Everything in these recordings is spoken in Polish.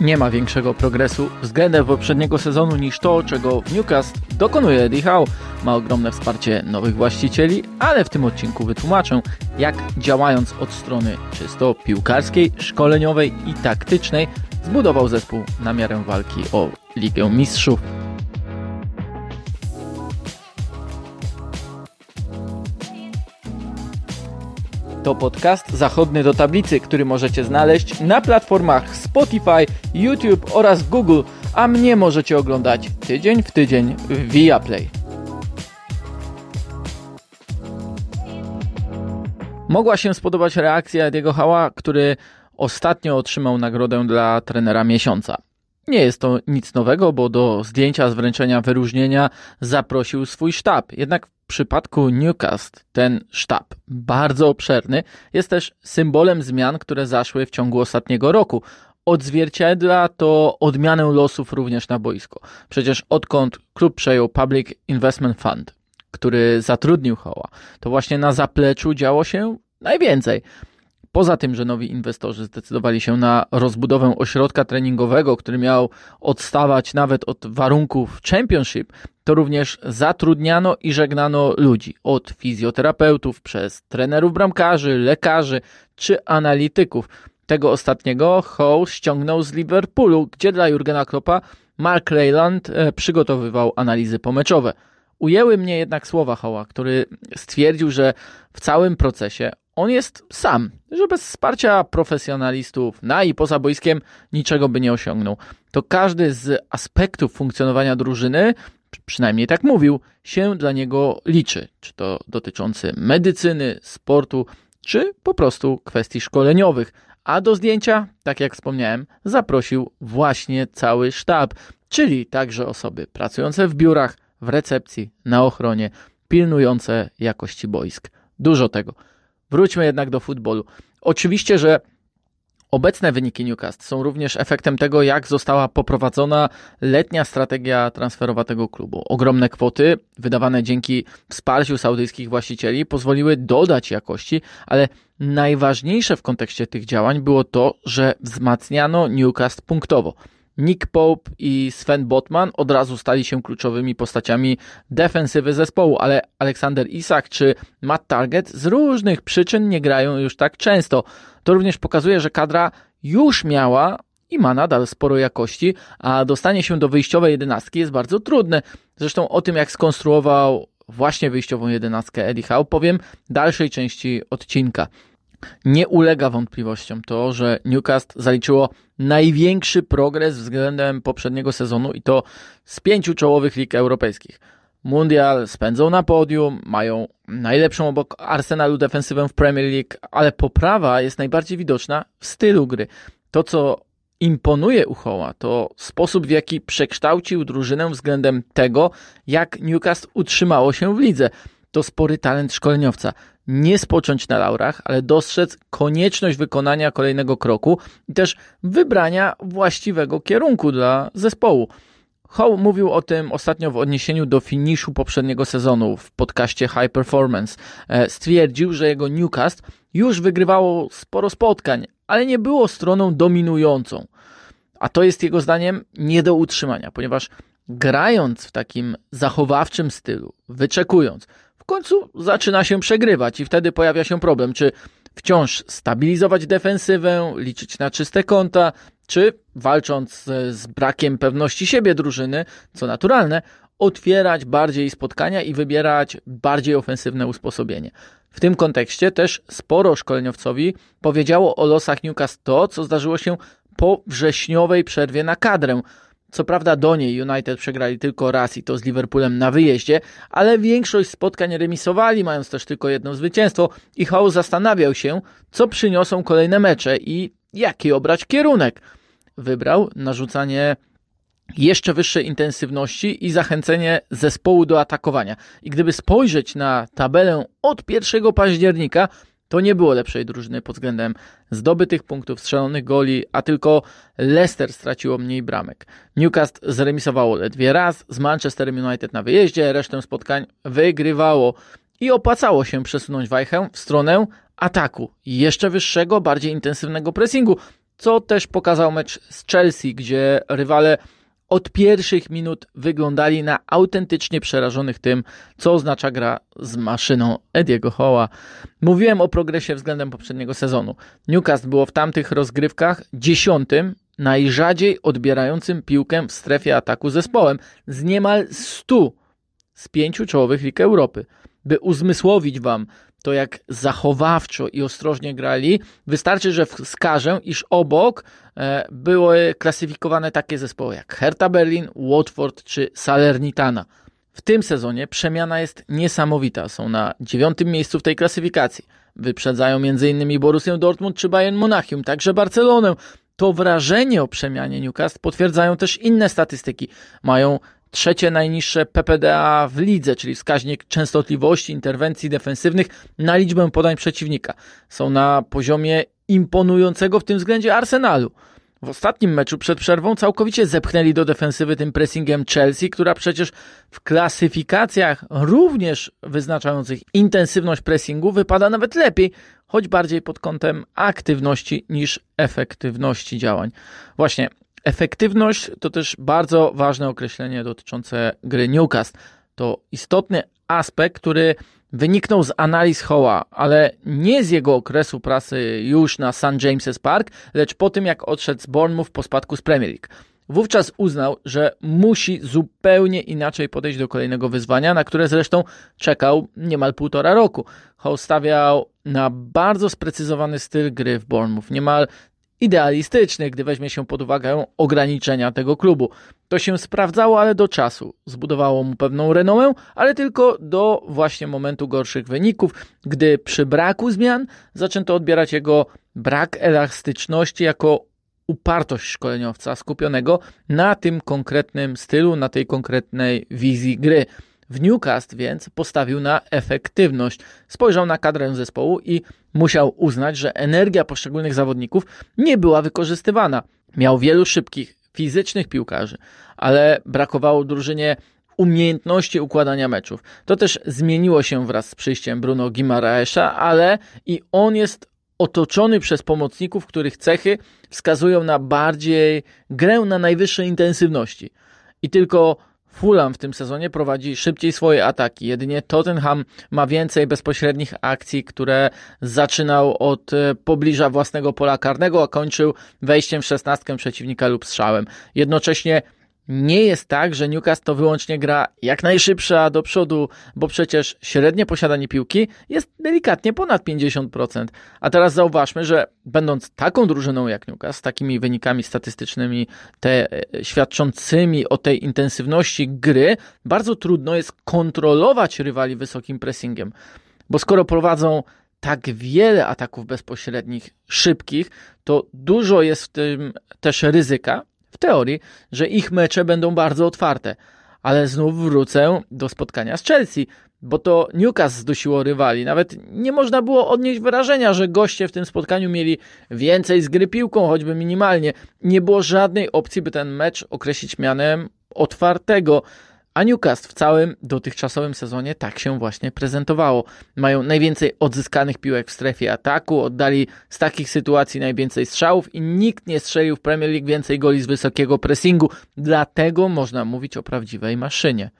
Nie ma większego progresu względem poprzedniego sezonu niż to, czego w Newcastle dokonuje Eddie Howe. Ma ogromne wsparcie nowych właścicieli, ale w tym odcinku wytłumaczę, jak działając od strony czysto piłkarskiej, szkoleniowej i taktycznej zbudował zespół na miarę walki o Ligę Mistrzów. To podcast zachodny do tablicy, który możecie znaleźć na platformach Spotify, YouTube oraz Google, a mnie możecie oglądać tydzień w tydzień w Viaplay. Mogła się spodobać reakcja Ediego Hała, który ostatnio otrzymał nagrodę dla trenera miesiąca. Nie jest to nic nowego, bo do zdjęcia z wręczenia wyróżnienia zaprosił swój sztab. Jednak przypadku Newcastle ten sztab, bardzo obszerny, jest też symbolem zmian, które zaszły w ciągu ostatniego roku. Odzwierciedla to odmianę losów również na boisko. Przecież odkąd klub przejął Public Investment Fund, który zatrudnił Hoła, to właśnie na zapleczu działo się najwięcej. Poza tym, że nowi inwestorzy zdecydowali się na rozbudowę ośrodka treningowego, który miał odstawać nawet od warunków Championship, to również zatrudniano i żegnano ludzi od fizjoterapeutów przez trenerów bramkarzy, lekarzy czy analityków. Tego ostatniego Howe ściągnął z Liverpoolu, gdzie dla Jurgena Kloppa Mark Rayland e, przygotowywał analizy pomeczowe. Ujęły mnie jednak słowa Hoła, który stwierdził, że w całym procesie on jest sam, że bez wsparcia profesjonalistów na i poza boiskiem niczego by nie osiągnął. To każdy z aspektów funkcjonowania drużyny, przynajmniej tak mówił, się dla niego liczy. Czy to dotyczący medycyny, sportu, czy po prostu kwestii szkoleniowych. A do zdjęcia, tak jak wspomniałem, zaprosił właśnie cały sztab, czyli także osoby pracujące w biurach, w recepcji, na ochronie, pilnujące jakości boisk. Dużo tego. Wróćmy jednak do futbolu. Oczywiście, że Obecne wyniki Newcastle są również efektem tego, jak została poprowadzona letnia strategia transferowa tego klubu. Ogromne kwoty, wydawane dzięki wsparciu saudyjskich właścicieli, pozwoliły dodać jakości, ale najważniejsze w kontekście tych działań było to, że wzmacniano Newcastle punktowo. Nick Pope i Sven Botman od razu stali się kluczowymi postaciami defensywy zespołu, ale Aleksander Isak czy Matt Target z różnych przyczyn nie grają już tak często. To również pokazuje, że kadra już miała i ma nadal sporo jakości, a dostanie się do wyjściowej jedenastki jest bardzo trudne. Zresztą o tym, jak skonstruował właśnie wyjściową jedenastkę Eddie Howe, powiem w dalszej części odcinka. Nie ulega wątpliwościom to, że Newcastle zaliczyło największy progres względem poprzedniego sezonu i to z pięciu czołowych lig europejskich. Mundial spędzą na podium, mają najlepszą obok Arsenalu defensywę w Premier League, ale poprawa jest najbardziej widoczna w stylu gry. To, co imponuje Uchoła, to sposób, w jaki przekształcił drużynę względem tego, jak Newcastle utrzymało się w lidze. To spory talent szkoleniowca nie spocząć na laurach, ale dostrzec konieczność wykonania kolejnego kroku i też wybrania właściwego kierunku dla zespołu. Howe mówił o tym ostatnio w odniesieniu do finiszu poprzedniego sezonu w podcaście High Performance. E, stwierdził, że jego Newcastle już wygrywało sporo spotkań, ale nie było stroną dominującą. A to jest jego zdaniem nie do utrzymania, ponieważ grając w takim zachowawczym stylu, wyczekując, końcu zaczyna się przegrywać i wtedy pojawia się problem, czy wciąż stabilizować defensywę, liczyć na czyste konta, czy walcząc z brakiem pewności siebie drużyny, co naturalne, otwierać bardziej spotkania i wybierać bardziej ofensywne usposobienie. W tym kontekście też sporo szkoleniowcowi powiedziało o losach Newcastle to, co zdarzyło się po wrześniowej przerwie na kadrę, co prawda do niej United przegrali tylko raz i to z Liverpoolem na wyjeździe, ale większość spotkań remisowali, mając też tylko jedno zwycięstwo i Howe zastanawiał się, co przyniosą kolejne mecze i jaki obrać kierunek. Wybrał narzucanie jeszcze wyższej intensywności i zachęcenie zespołu do atakowania. I gdyby spojrzeć na tabelę od 1 października, to nie było lepszej drużyny pod względem zdobytych punktów, strzelonych goli, a tylko Leicester straciło mniej bramek. Newcastle zremisowało ledwie raz z Manchesterem United na wyjeździe, resztę spotkań wygrywało i opłacało się przesunąć wajchę w stronę ataku, jeszcze wyższego, bardziej intensywnego pressingu. co też pokazał mecz z Chelsea, gdzie rywale od pierwszych minut wyglądali na autentycznie przerażonych tym, co oznacza gra z maszyną Ediego Hoła. Mówiłem o progresie względem poprzedniego sezonu. Newcastle było w tamtych rozgrywkach dziesiątym najrzadziej odbierającym piłkę w strefie ataku zespołem z niemal 100 z pięciu czołowych lig Europy. By uzmysłowić wam to, jak zachowawczo i ostrożnie grali, wystarczy, że wskażę, iż obok e, były klasyfikowane takie zespoły jak Hertha Berlin, Watford czy Salernitana. W tym sezonie przemiana jest niesamowita. Są na dziewiątym miejscu w tej klasyfikacji. Wyprzedzają m.in. Borussię Dortmund czy Bayern Monachium, także Barcelonę. To wrażenie o przemianie Newcastle potwierdzają też inne statystyki. Mają trzecie najniższe PPDA w lidze, czyli wskaźnik częstotliwości interwencji defensywnych na liczbę podań przeciwnika. Są na poziomie imponującego w tym względzie Arsenalu. W ostatnim meczu przed przerwą całkowicie zepchnęli do defensywy tym pressingem Chelsea, która przecież w klasyfikacjach również wyznaczających intensywność pressingu wypada nawet lepiej, choć bardziej pod kątem aktywności niż efektywności działań. Właśnie Efektywność to też bardzo ważne określenie dotyczące gry Newcastle. To istotny aspekt, który wyniknął z analiz Hoła, ale nie z jego okresu pracy już na St. James's Park, lecz po tym jak odszedł z Bournemouth po spadku z Premier League. Wówczas uznał, że musi zupełnie inaczej podejść do kolejnego wyzwania, na które zresztą czekał niemal półtora roku. Hall stawiał na bardzo sprecyzowany styl gry w Bournemouth, niemal idealistyczny, gdy weźmie się pod uwagę ograniczenia tego klubu. To się sprawdzało, ale do czasu. Zbudowało mu pewną renomę, ale tylko do właśnie momentu gorszych wyników, gdy przy braku zmian zaczęto odbierać jego brak elastyczności jako upartość szkoleniowca skupionego na tym konkretnym stylu, na tej konkretnej wizji gry. W Newcastle więc postawił na efektywność. Spojrzał na kadrę zespołu i musiał uznać, że energia poszczególnych zawodników nie była wykorzystywana. Miał wielu szybkich, fizycznych piłkarzy, ale brakowało drużynie umiejętności układania meczów. To też zmieniło się wraz z przyjściem Bruno Gimaraesza, ale i on jest otoczony przez pomocników, których cechy wskazują na bardziej grę na najwyższej intensywności. I tylko Fulham w tym sezonie prowadzi szybciej swoje ataki. Jedynie Tottenham ma więcej bezpośrednich akcji, które zaczynał od e, pobliża własnego pola karnego, a kończył wejściem w szesnastkę przeciwnika lub strzałem. Jednocześnie nie jest tak, że Newcastle to wyłącznie gra jak najszybsza do przodu, bo przecież średnie posiadanie piłki jest delikatnie ponad 50%. A teraz zauważmy, że będąc taką drużyną jak Newcastle, z takimi wynikami statystycznymi te, e, świadczącymi o tej intensywności gry, bardzo trudno jest kontrolować rywali wysokim pressingiem. Bo skoro prowadzą tak wiele ataków bezpośrednich, szybkich, to dużo jest w tym też ryzyka, w teorii, że ich mecze będą bardzo otwarte. Ale znów wrócę do spotkania z Chelsea, bo to Newcastle zdusiło rywali. Nawet nie można było odnieść wrażenia, że goście w tym spotkaniu mieli więcej z gry piłką, choćby minimalnie. Nie było żadnej opcji, by ten mecz określić mianem otwartego. A Newcastle w całym dotychczasowym sezonie tak się właśnie prezentowało. Mają najwięcej odzyskanych piłek w strefie ataku, oddali z takich sytuacji najwięcej strzałów i nikt nie strzelił w Premier League więcej goli z wysokiego pressingu. Dlatego można mówić o prawdziwej maszynie.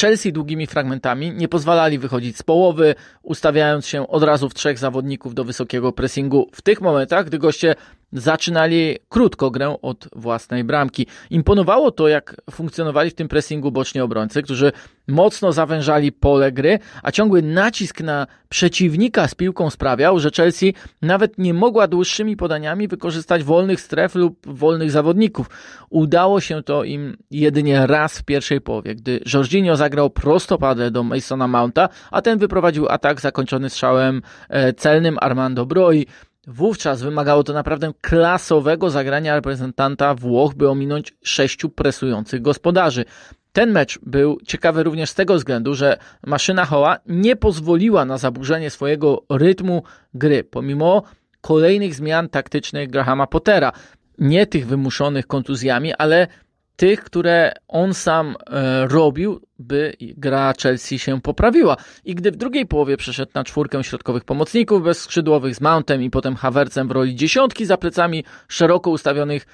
Chelsea długimi fragmentami nie pozwalali wychodzić z połowy, ustawiając się od razu w trzech zawodników do wysokiego pressingu w tych momentach, gdy goście zaczynali krótko grę od własnej bramki. Imponowało to, jak funkcjonowali w tym pressingu boczni obrońcy, którzy mocno zawężali pole gry, a ciągły nacisk na przeciwnika z piłką sprawiał, że Chelsea nawet nie mogła dłuższymi podaniami wykorzystać wolnych stref lub wolnych zawodników. Udało się to im jedynie raz w pierwszej połowie, gdy Jorginho zagrał prostopadę do Masona Mounta, a ten wyprowadził atak zakończony strzałem e, celnym Armando Broi. Wówczas wymagało to naprawdę klasowego zagrania reprezentanta Włoch, by ominąć sześciu presujących gospodarzy. Ten mecz był ciekawy również z tego względu, że maszyna Hoła nie pozwoliła na zaburzenie swojego rytmu gry, pomimo kolejnych zmian taktycznych Grahama Pottera. Nie tych wymuszonych kontuzjami, ale tych, które on sam e, robił, by gra Chelsea się poprawiła. I gdy w drugiej połowie przeszedł na czwórkę środkowych pomocników bez skrzydłowych z Mountem i potem Havercem w roli dziesiątki za plecami szeroko ustawionych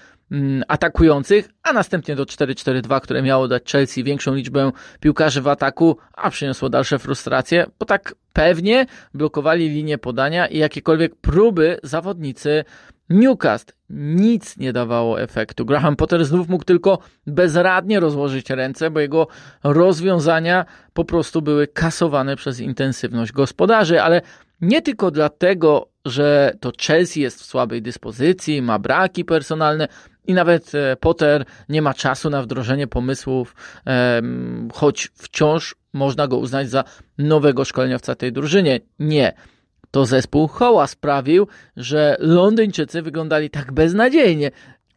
atakujących, a następnie do 4-4-2, które miało dać Chelsea większą liczbę piłkarzy w ataku, a przyniosło dalsze frustracje, bo tak pewnie blokowali linię podania i jakiekolwiek próby zawodnicy Newcastle nic nie dawało efektu. Graham Potter znów mógł tylko bezradnie rozłożyć ręce, bo jego rozwiązania po prostu były kasowane przez intensywność gospodarzy, ale nie tylko dlatego, że to Chelsea jest w słabej dyspozycji, ma braki personalne i nawet e, Potter nie ma czasu na wdrożenie pomysłów, choć wciąż można go uznać za nowego szkoleniowca tej drużynie. Nie to zespół Hoła sprawił, że Londyńczycy wyglądali tak beznadziejnie.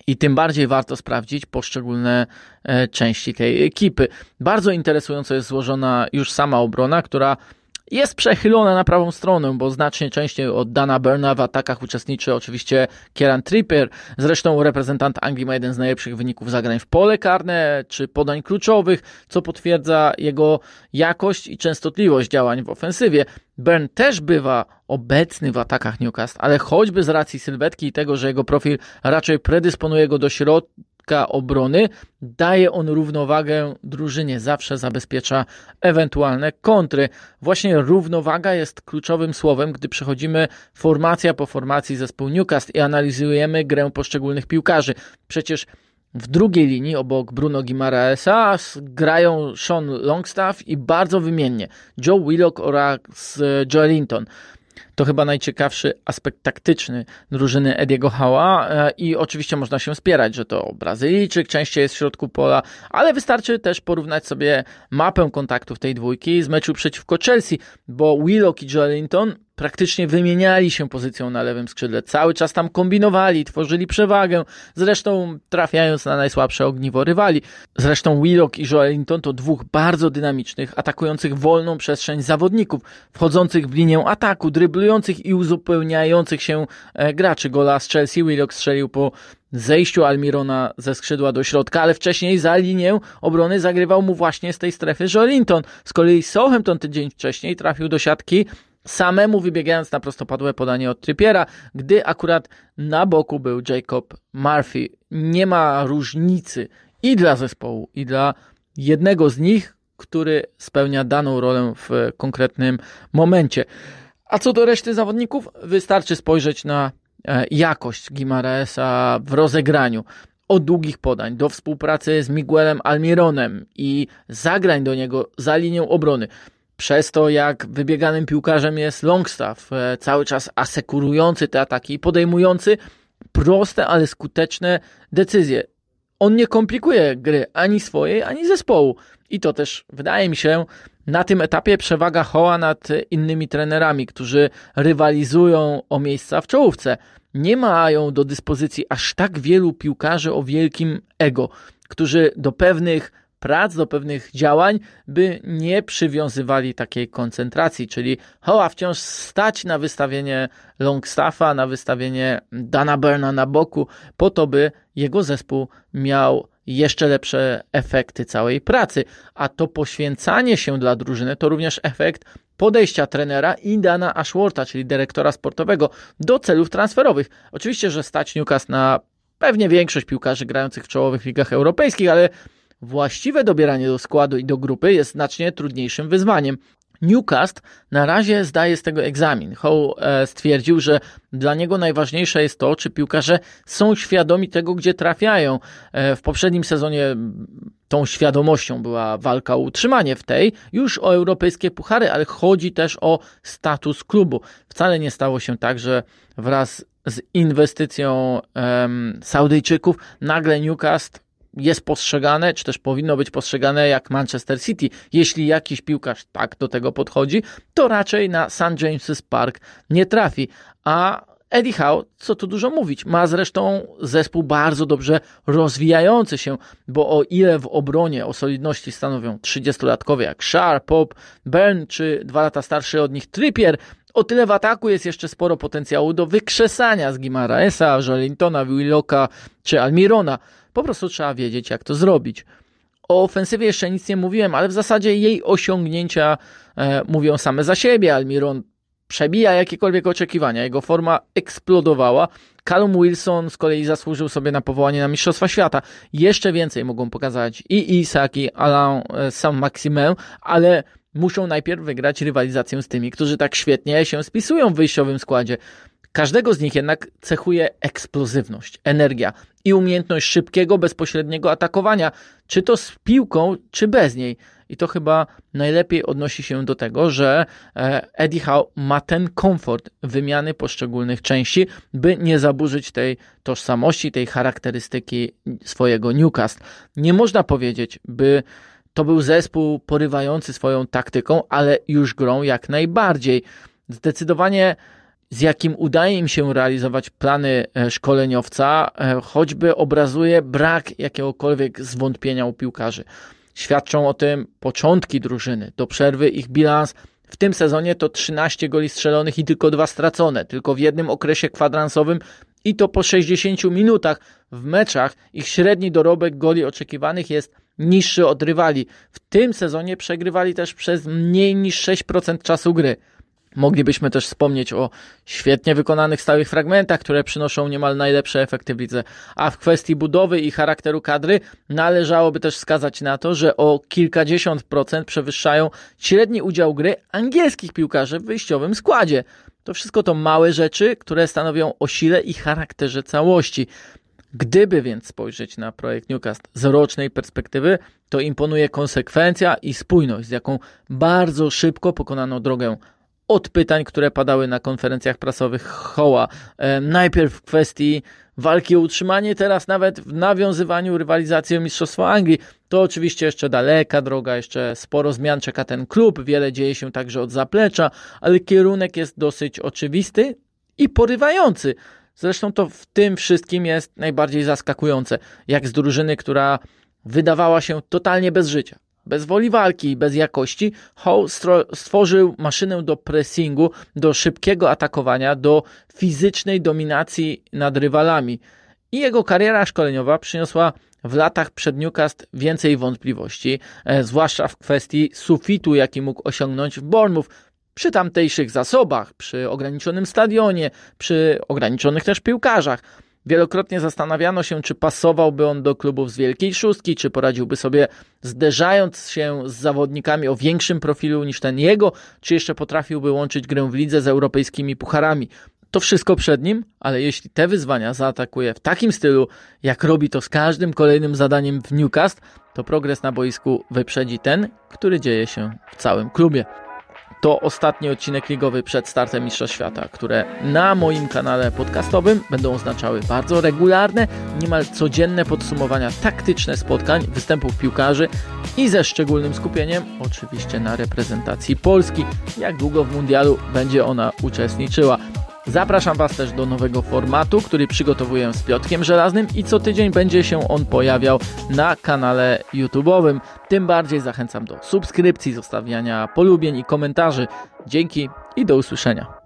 I tym bardziej warto sprawdzić poszczególne e, części tej ekipy. Bardzo interesująco jest złożona już sama obrona, która jest przechylona na prawą stronę, bo znacznie częściej od Dana Burna w atakach uczestniczy oczywiście Kieran Trippier. Zresztą reprezentant Anglii ma jeden z najlepszych wyników zagrań w pole karne czy podań kluczowych, co potwierdza jego jakość i częstotliwość działań w ofensywie. Burn też bywa obecny w atakach Newcastle, ale choćby z racji sylwetki i tego, że jego profil raczej predysponuje go do środka, obrony, daje on równowagę drużynie, zawsze zabezpiecza ewentualne kontry. Właśnie równowaga jest kluczowym słowem, gdy przechodzimy formacja po formacji zespół Newcastle i analizujemy grę poszczególnych piłkarzy. Przecież w drugiej linii obok Bruno Guimaraesa grają Sean Longstaff i bardzo wymiennie Joe Willock oraz Joelinton. To chyba najciekawszy aspekt taktyczny drużyny Ediego Hała e, i oczywiście można się spierać, że to Brazylijczyk częściej jest w środku pola, ale wystarczy też porównać sobie mapę kontaktów tej dwójki z meczu przeciwko Chelsea, bo Willock i Joelinton praktycznie wymieniali się pozycją na lewym skrzydle. Cały czas tam kombinowali, tworzyli przewagę, zresztą trafiając na najsłabsze ogniwo rywali. Zresztą Willock i Joelinton to dwóch bardzo dynamicznych, atakujących wolną przestrzeń zawodników, wchodzących w linię ataku, dryblujących i uzupełniających się e, graczy. Gola z Chelsea Willock strzelił po zejściu Almirona ze skrzydła do środka, ale wcześniej za linię obrony zagrywał mu właśnie z tej strefy Joelinton. Z kolei Southampton tydzień wcześniej trafił do siatki samemu wybiegając na prostopadłe podanie od Trippiera, gdy akurat na boku był Jacob Murphy. Nie ma różnicy i dla zespołu, i dla jednego z nich, który spełnia daną rolę w konkretnym momencie. A co do reszty zawodników, wystarczy spojrzeć na e, jakość Gimaraesa w rozegraniu. Od długich podań do współpracy z Miguelem Almironem i zagrań do niego za linią obrony przez to, jak wybieganym piłkarzem jest Longstaff, e, cały czas asekurujący te ataki i podejmujący proste, ale skuteczne decyzje. On nie komplikuje gry ani swojej, ani zespołu. I to też, wydaje mi się, na tym etapie przewaga Hoa nad innymi trenerami, którzy rywalizują o miejsca w czołówce. Nie mają do dyspozycji aż tak wielu piłkarzy o wielkim ego, którzy do pewnych prac, do pewnych działań, by nie przywiązywali takiej koncentracji, czyli Hoła wciąż stać na wystawienie Longstaffa, na wystawienie Dana Burna na boku, po to, by jego zespół miał jeszcze lepsze efekty całej pracy. A to poświęcanie się dla drużyny to również efekt podejścia trenera i Dana Ashworta, czyli dyrektora sportowego, do celów transferowych. Oczywiście, że stać Newcastle na pewnie większość piłkarzy grających w czołowych ligach europejskich, ale Właściwe dobieranie do składu i do grupy jest znacznie trudniejszym wyzwaniem. Newcast na razie zdaje z tego egzamin. Howe e, stwierdził, że dla niego najważniejsze jest to, czy piłkarze są świadomi tego, gdzie trafiają. E, w poprzednim sezonie tą świadomością była walka o utrzymanie w tej, już o europejskie puchary, ale chodzi też o status klubu. Wcale nie stało się tak, że wraz z inwestycją um, Saudyjczyków nagle Newcastle jest postrzegane, czy też powinno być postrzegane jak Manchester City. Jeśli jakiś piłkarz tak do tego podchodzi, to raczej na St. James's Park nie trafi. A Eddie Howe, co tu dużo mówić, ma zresztą zespół bardzo dobrze rozwijający się, bo o ile w obronie o solidności stanowią 30-latkowie jak Sharp, Pop, Byrne czy dwa lata starszy od nich Trippier, o tyle w ataku jest jeszcze sporo potencjału do wykrzesania z Gimaraesa, Jolintona, Willocka czy Almirona. Po prostu trzeba wiedzieć, jak to zrobić. O ofensywie jeszcze nic nie mówiłem, ale w zasadzie jej osiągnięcia e, mówią same za siebie. Almiron przebija jakiekolwiek oczekiwania. Jego forma eksplodowała. Callum Wilson z kolei zasłużył sobie na powołanie na Mistrzostwa Świata. Jeszcze więcej mogą pokazać i Isak, i Alain e, Saint-Maximin, ale muszą najpierw wygrać rywalizację z tymi, którzy tak świetnie się spisują w wyjściowym składzie. Każdego z nich jednak cechuje eksplozywność, energia i umiejętność szybkiego, bezpośredniego atakowania, czy to z piłką, czy bez niej. I to chyba najlepiej odnosi się do tego, że e, Eddie Howe ma ten komfort wymiany poszczególnych części, by nie zaburzyć tej tożsamości, tej charakterystyki swojego Newcastle. Nie można powiedzieć, by to był zespół porywający swoją taktyką, ale już grą jak najbardziej. Zdecydowanie z jakim udaje im się realizować plany e, szkoleniowca, e, choćby obrazuje brak jakiegokolwiek zwątpienia u piłkarzy. Świadczą o tym początki drużyny. Do przerwy ich bilans w tym sezonie to 13 goli strzelonych i tylko dwa stracone. Tylko w jednym okresie kwadransowym i to po 60 minutach w meczach ich średni dorobek goli oczekiwanych jest niższy od rywali. W tym sezonie przegrywali też przez mniej niż 6% czasu gry. Moglibyśmy też wspomnieć o świetnie wykonanych stałych fragmentach, które przynoszą niemal najlepsze efekty w lidze. A w kwestii budowy i charakteru kadry należałoby też wskazać na to, że o kilkadziesiąt procent przewyższają średni udział gry angielskich piłkarzy w wyjściowym składzie. To wszystko to małe rzeczy, które stanowią o sile i charakterze całości. Gdyby więc spojrzeć na projekt Newcastle z rocznej perspektywy, to imponuje konsekwencja i spójność, z jaką bardzo szybko pokonano drogę od pytań, które padały na konferencjach prasowych Hoła. E, najpierw w kwestii walki o utrzymanie, teraz nawet w nawiązywaniu rywalizacji o Mistrzostwo Anglii. To oczywiście jeszcze daleka droga, jeszcze sporo zmian czeka ten klub, wiele dzieje się także od zaplecza, ale kierunek jest dosyć oczywisty i porywający. Zresztą to w tym wszystkim jest najbardziej zaskakujące, jak z drużyny, która wydawała się totalnie bez życia bez woli walki i bez jakości, Howe stworzył maszynę do pressingu, do szybkiego atakowania, do fizycznej dominacji nad rywalami. I jego kariera szkoleniowa przyniosła w latach przed Newcastle więcej wątpliwości, e, zwłaszcza w kwestii sufitu, jaki mógł osiągnąć w Bournemouth przy tamtejszych zasobach, przy ograniczonym stadionie, przy ograniczonych też piłkarzach. Wielokrotnie zastanawiano się, czy pasowałby on do klubów z Wielkiej Szóstki, czy poradziłby sobie zderzając się z zawodnikami o większym profilu niż ten jego, czy jeszcze potrafiłby łączyć grę w lidze z europejskimi pucharami. To wszystko przed nim, ale jeśli te wyzwania zaatakuje w takim stylu, jak robi to z każdym kolejnym zadaniem w Newcastle, to progres na boisku wyprzedzi ten, który dzieje się w całym klubie to ostatni odcinek ligowy przed startem Mistrzostw Świata, które na moim kanale podcastowym będą oznaczały bardzo regularne, niemal codzienne podsumowania taktyczne spotkań, występów piłkarzy i ze szczególnym skupieniem oczywiście na reprezentacji Polski, jak długo w mundialu będzie ona uczestniczyła. Zapraszam Was też do nowego formatu, który przygotowuję z Piotkiem Żelaznym i co tydzień będzie się on pojawiał na kanale YouTube'owym. Tym bardziej zachęcam do subskrypcji, zostawiania polubień i komentarzy. Dzięki i do usłyszenia.